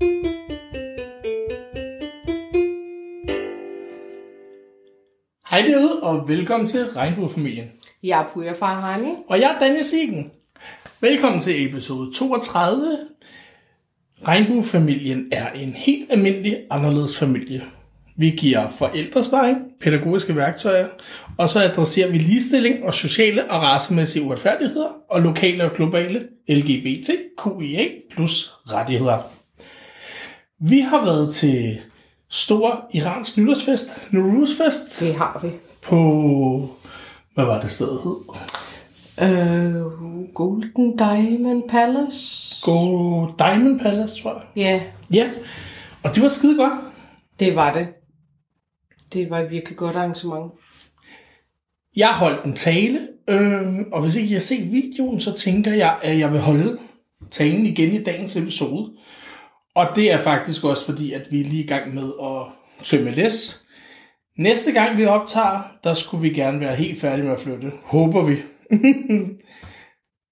Hej derude, og velkommen til Regnbuefamilien. Jeg er Puja Farhani. Og jeg er Daniel Siegen. Velkommen til episode 32. Regnbuefamilien er en helt almindelig anderledes familie. Vi giver forældresparing, pædagogiske værktøjer, og så adresserer vi ligestilling og sociale og racemæssige uretfærdigheder og lokale og globale LGBTQIA plus rettigheder. Vi har været til stor iransk nytårsfest, Nowruz-fest, Det har vi. på, hvad var det stedet hed? Øh, Golden Diamond Palace. Go Diamond Palace, tror jeg. Ja, Ja, og det var skide godt. det var det. Det var et virkelig godt arrangement. Jeg holdt en tale, øh, og hvis ikke I har set videoen, så tænker jeg, at jeg vil holde talen igen i dagens episode. Og det er faktisk også fordi, at vi er lige i gang med at tømme læs. Næste gang vi optager, der skulle vi gerne være helt færdige med at flytte. Håber vi.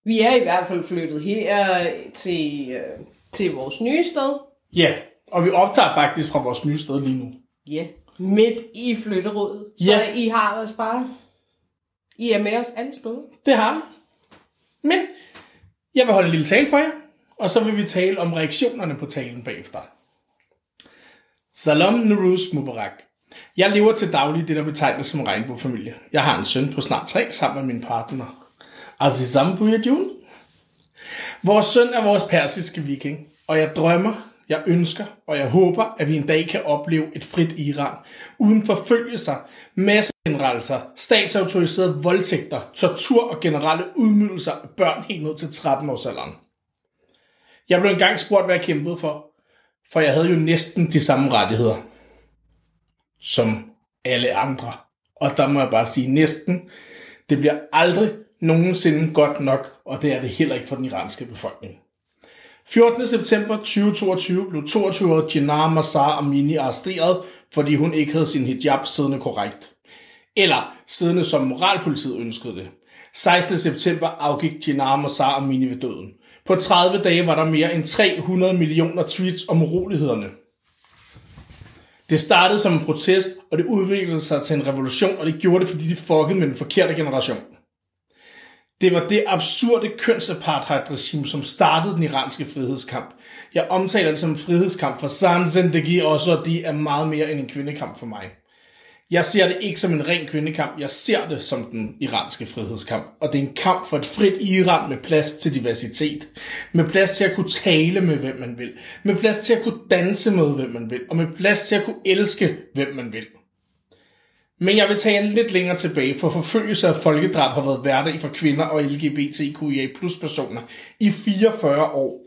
Vi er i hvert fald flyttet her til, øh, til vores nye sted. Ja, og vi optager faktisk fra vores nye sted lige nu. Ja, midt i flytterådet. Så Ja. I har os bare... I er med os alle steder. Det har vi. Men jeg vil holde en lille tale for jer, og så vil vi tale om reaktionerne på talen bagefter. Salam Nuruz Mubarak. Jeg lever til daglig det, der betegnes som regnbuefamilie. Jeg har en søn på snart tre sammen med min partner. Azizam Buyadjun. Vores søn er vores persiske viking, og jeg drømmer, jeg ønsker, og jeg håber, at vi en dag kan opleve et frit Iran, uden forfølgelser, masseindrettelser, statsautoriserede voldtægter, tortur og generelle udmyndelser af børn helt ned til 13 års alderen. Jeg blev engang spurgt, hvad jeg kæmpede for, for jeg havde jo næsten de samme rettigheder som alle andre. Og der må jeg bare sige næsten. Det bliver aldrig nogensinde godt nok, og det er det heller ikke for den iranske befolkning. 14. september 2022 blev 22-årige Jinnah Massar Amini arresteret, fordi hun ikke havde sin hijab siddende korrekt. Eller siddende som moralpolitiet ønskede det. 16. september afgik Jinnah Massar Amini ved døden. På 30 dage var der mere end 300 millioner tweets om urolighederne. Det startede som en protest, og det udviklede sig til en revolution, og det gjorde det, fordi de fuckede med den forkerte generation. Det var det absurde kønsapartheid-regime, som startede den iranske frihedskamp. Jeg omtaler det som en frihedskamp, for Sam Zendegi også, og de er meget mere end en kvindekamp for mig. Jeg ser det ikke som en ren kvindekamp, jeg ser det som den iranske frihedskamp. Og det er en kamp for et frit Iran med plads til diversitet. Med plads til at kunne tale med, hvem man vil. Med plads til at kunne danse med, hvem man vil. Og med plads til at kunne elske, hvem man vil. Men jeg vil tage lidt længere tilbage, for forfølgelse af folkedrab har været hverdag for kvinder og LGBTQIA plus personer i 44 år.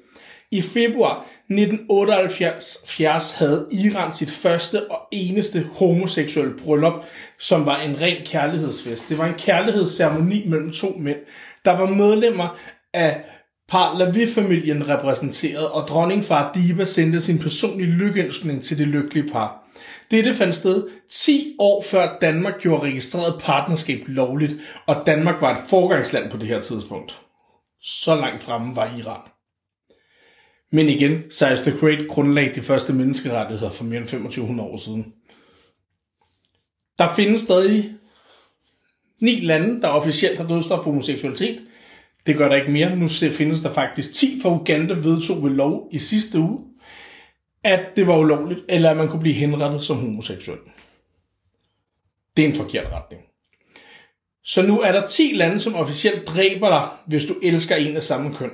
I februar 1978 havde Iran sit første og eneste homoseksuelle bryllup, som var en ren kærlighedsfest. Det var en kærlighedsceremoni mellem to mænd, der var medlemmer af Parlavi-familien repræsenteret, og dronningfar Diba sendte sin personlige lykkeønskning til det lykkelige par. Dette fandt sted 10 år før Danmark gjorde registreret partnerskab lovligt, og Danmark var et forgangsland på det her tidspunkt. Så langt fremme var Iran. Men igen, Cyrus the Great grundlagde de første menneskerettigheder for mere end 2500 år siden. Der findes stadig ni lande, der officielt har dødsstraf for homoseksualitet. Det gør der ikke mere. Nu findes der faktisk 10, for Uganda vedtog ved lov i sidste uge, at det var ulovligt, eller at man kunne blive henrettet som homoseksuel. Det er en forkert retning. Så nu er der 10 lande, som officielt dræber dig, hvis du elsker en af samme køn.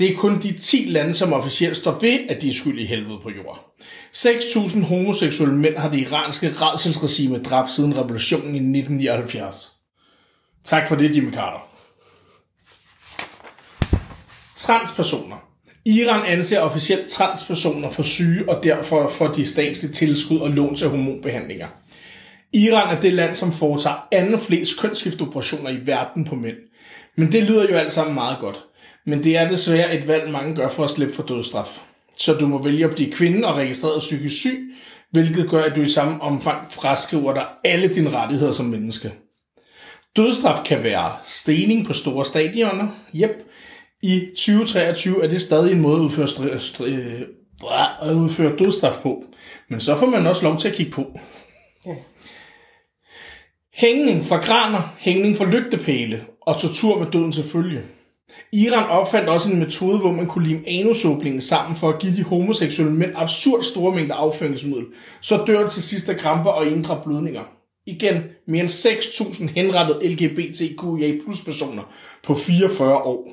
Det er kun de 10 lande, som officielt står ved, at de er skyld i helvede på jord. 6.000 homoseksuelle mænd har det iranske redselsregime dræbt siden revolutionen i 1979. Tak for det, Jimmy Carter. Transpersoner. Iran anser officielt transpersoner for syge, og derfor får de statslige tilskud og lån til hormonbehandlinger. Iran er det land, som foretager anden flest kønsskiftoperationer i verden på mænd. Men det lyder jo alt sammen meget godt. Men det er desværre et valg, mange gør for at slippe for dødsstraf. Så du må vælge at blive kvinde og registreret psykisk syg, hvilket gør, at du i samme omfang fraskriver dig alle dine rettigheder som menneske. Dødsstraf kan være stening på store stadioner. Yep. I 2023 er det stadig en måde at udføre stri- stri- at udføre dødsstraf på. Men så får man også lov til at kigge på. Ja. Hængning fra graner, hængning fra lygtepæle og tortur med døden til følge. Iran opfandt også en metode, hvor man kunne lime anusåbningen sammen for at give de homoseksuelle mænd absurd store mængder afføringsmiddel. Så dør det til sidst af kramper og indre blødninger. Igen, mere end 6.000 henrettede LGBTQIA plus personer på 44 år.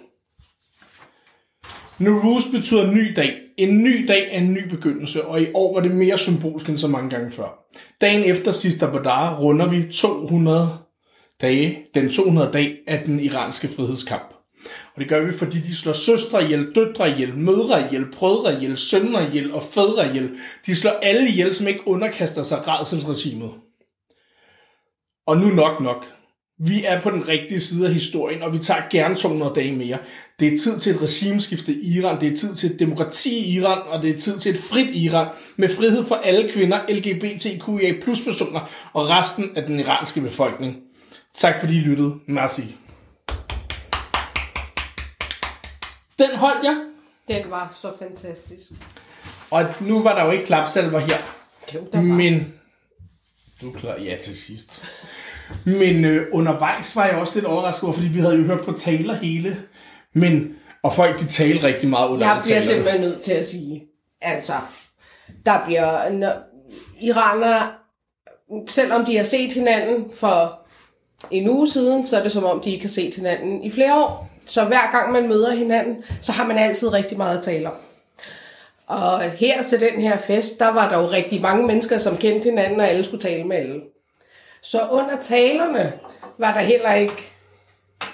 Nowruz betyder ny dag. En ny dag er en ny begyndelse, og i år var det mere symbolsk end så mange gange før. Dagen efter sidste Badar runder vi 200 dage, den 200 dag af den iranske frihedskamp. Og det gør vi, fordi de slår søstre ihjel, døtre ihjel, mødre ihjel, brødre ihjel, sønner ihjel og fædre ihjel. De slår alle ihjel, som ikke underkaster sig redselsregimet. Og nu nok nok. Vi er på den rigtige side af historien, og vi tager gerne 200 dage mere. Det er tid til et regimeskifte i Iran, det er tid til et demokrati i Iran, og det er tid til et frit Iran med frihed for alle kvinder, LGBTQIA plus personer og resten af den iranske befolkning. Tak fordi I lyttede. Merci. Den holdt jeg, Den var så fantastisk. og nu var der jo ikke klapsalver her. Jo, der var. Men... Du klar, ja til sidst. Men øh, undervejs var jeg også lidt overrasket over, fordi vi havde jo hørt på taler hele. Men, og folk de taler rigtig meget under Jeg bliver talerne. simpelthen nødt til at sige, altså, der bliver, når, iranere, selvom de har set hinanden for en uge siden, så er det som om, de ikke har set hinanden i flere år. Så hver gang man møder hinanden, så har man altid rigtig meget at tale om. Og her til den her fest, der var der jo rigtig mange mennesker, som kendte hinanden, og alle skulle tale med alle. Så under talerne var der heller ikke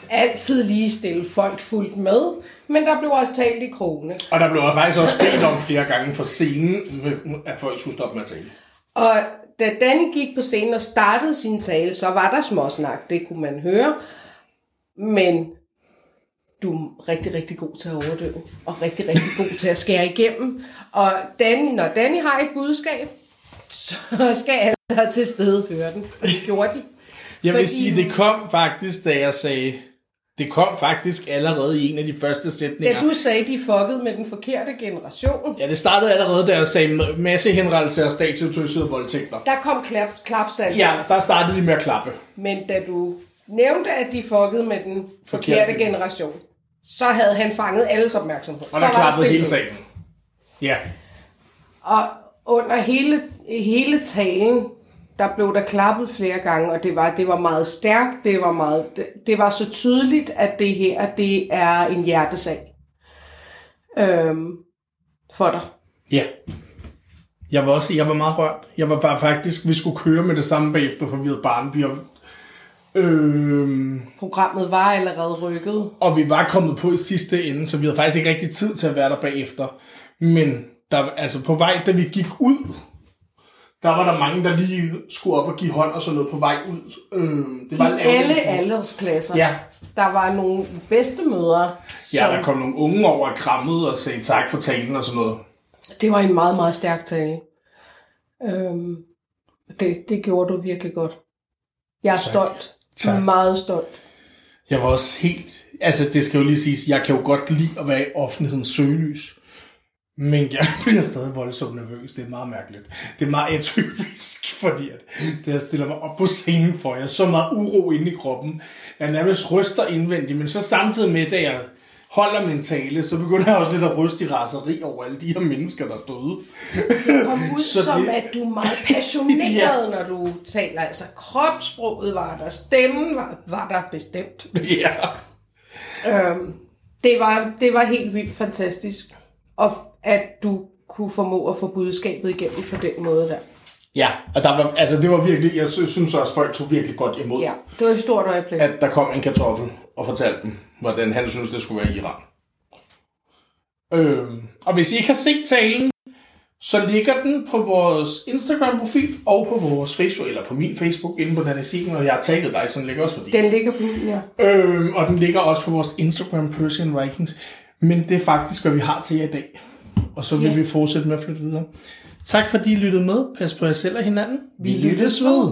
altid lige stille folk fuldt med, men der blev også talt i krone. Og der blev faktisk også bedt om flere gange for scenen, at folk skulle stoppe med at tale. Og da Danny gik på scenen og startede sin tale, så var der småsnak, det kunne man høre. Men du er rigtig, rigtig god til at overdøve, og rigtig, rigtig god til at skære igennem. Og Danny, når Danny har et budskab, så skal alle til stede høre den. Det gjorde de. Jeg vil Fordi- sige, det kom faktisk, da jeg sagde... Det kom faktisk allerede i en af de første sætninger. Da du sagde, de fuckede med den forkerte generation, Ja, det startede allerede, da jeg sagde masse henrettelse af statsautoriserede voldtægter. der kom klap, klapsalg. Ja, der startede de med at klappe. Men da du nævnte, at de fuckede med den forkerte Forkerte. generation, så havde han fanget alles opmærksomhed. Og så der klappede hele salen. Ja. Og under hele, hele talen, der blev der klappet flere gange, og det var, det var meget stærkt, det var, meget, det, det var så tydeligt, at det her, det er en hjertesag øhm, for dig. Ja. Jeg var også, jeg var meget rørt. Jeg var bare faktisk, vi skulle køre med det samme bagefter, for vi havde Barnby. Og, øhm, Programmet var allerede rykket. og vi var kommet på i sidste ende, så vi havde faktisk ikke rigtig tid til at være der bagefter. Men der, altså på vej, da vi gik ud, der var der mange, der lige skulle op og give hånd og sådan noget på vej ud. Øhm, det var alle aldersklasser. Ja. Der var nogle bedstemødre, Ja, som, der kom nogle unge over og krammede og sagde tak for talen og sådan noget. det var en meget, meget stærk tale. Øhm, det, det gjorde du virkelig godt. Jeg er Tak. stolt. Tak. Meget stolt. Jeg var også helt... Altså, det skal jo lige siges, jeg kan jo godt lide at være i offentlighedens søgelys. Men jeg bliver stadig voldsomt nervøs. Det er meget mærkeligt. Det er meget atypisk, fordi at, da jeg stiller mig op på scenen for, jeg er så meget uro inde i kroppen. Jeg nærmest ryster indvendigt, men så samtidig med, da jeg holder min tale, så begynder jeg også lidt at ryste i raseri over alle de her mennesker, der er døde. Kom ud Så som, det- at du er meget passioneret, når du taler. Altså, kropssproget var der, stemmen var, var der bestemt. ja. Øhm, det, var, det var helt vildt fantastisk, og at du kunne formå at få budskabet igennem på den måde der. Ja, og der var, altså det var virkelig, jeg sy- synes også, folk tog virkelig godt imod. Ja, det var et stort øjeblik. at der kom en kartoffel og fortalte dem, hvordan han synes, det skulle være i Iran. Øhm, og hvis I ikke har set talen, så ligger den på vores Instagram-profil og på vores Facebook, eller på min Facebook, inde på Danny Siegen, og jeg har tagget dig, så den ligger også på din. Den ligger på min, ja. Øhm, og den ligger også på vores Instagram, Persian Vikings. Men det er faktisk, hvad vi har til jer i dag. Og så vil Ja. vi fortsætte med at flytte videre. Tak fordi I lyttede med. Pas på jer selv og hinanden. Vi lyttes ved.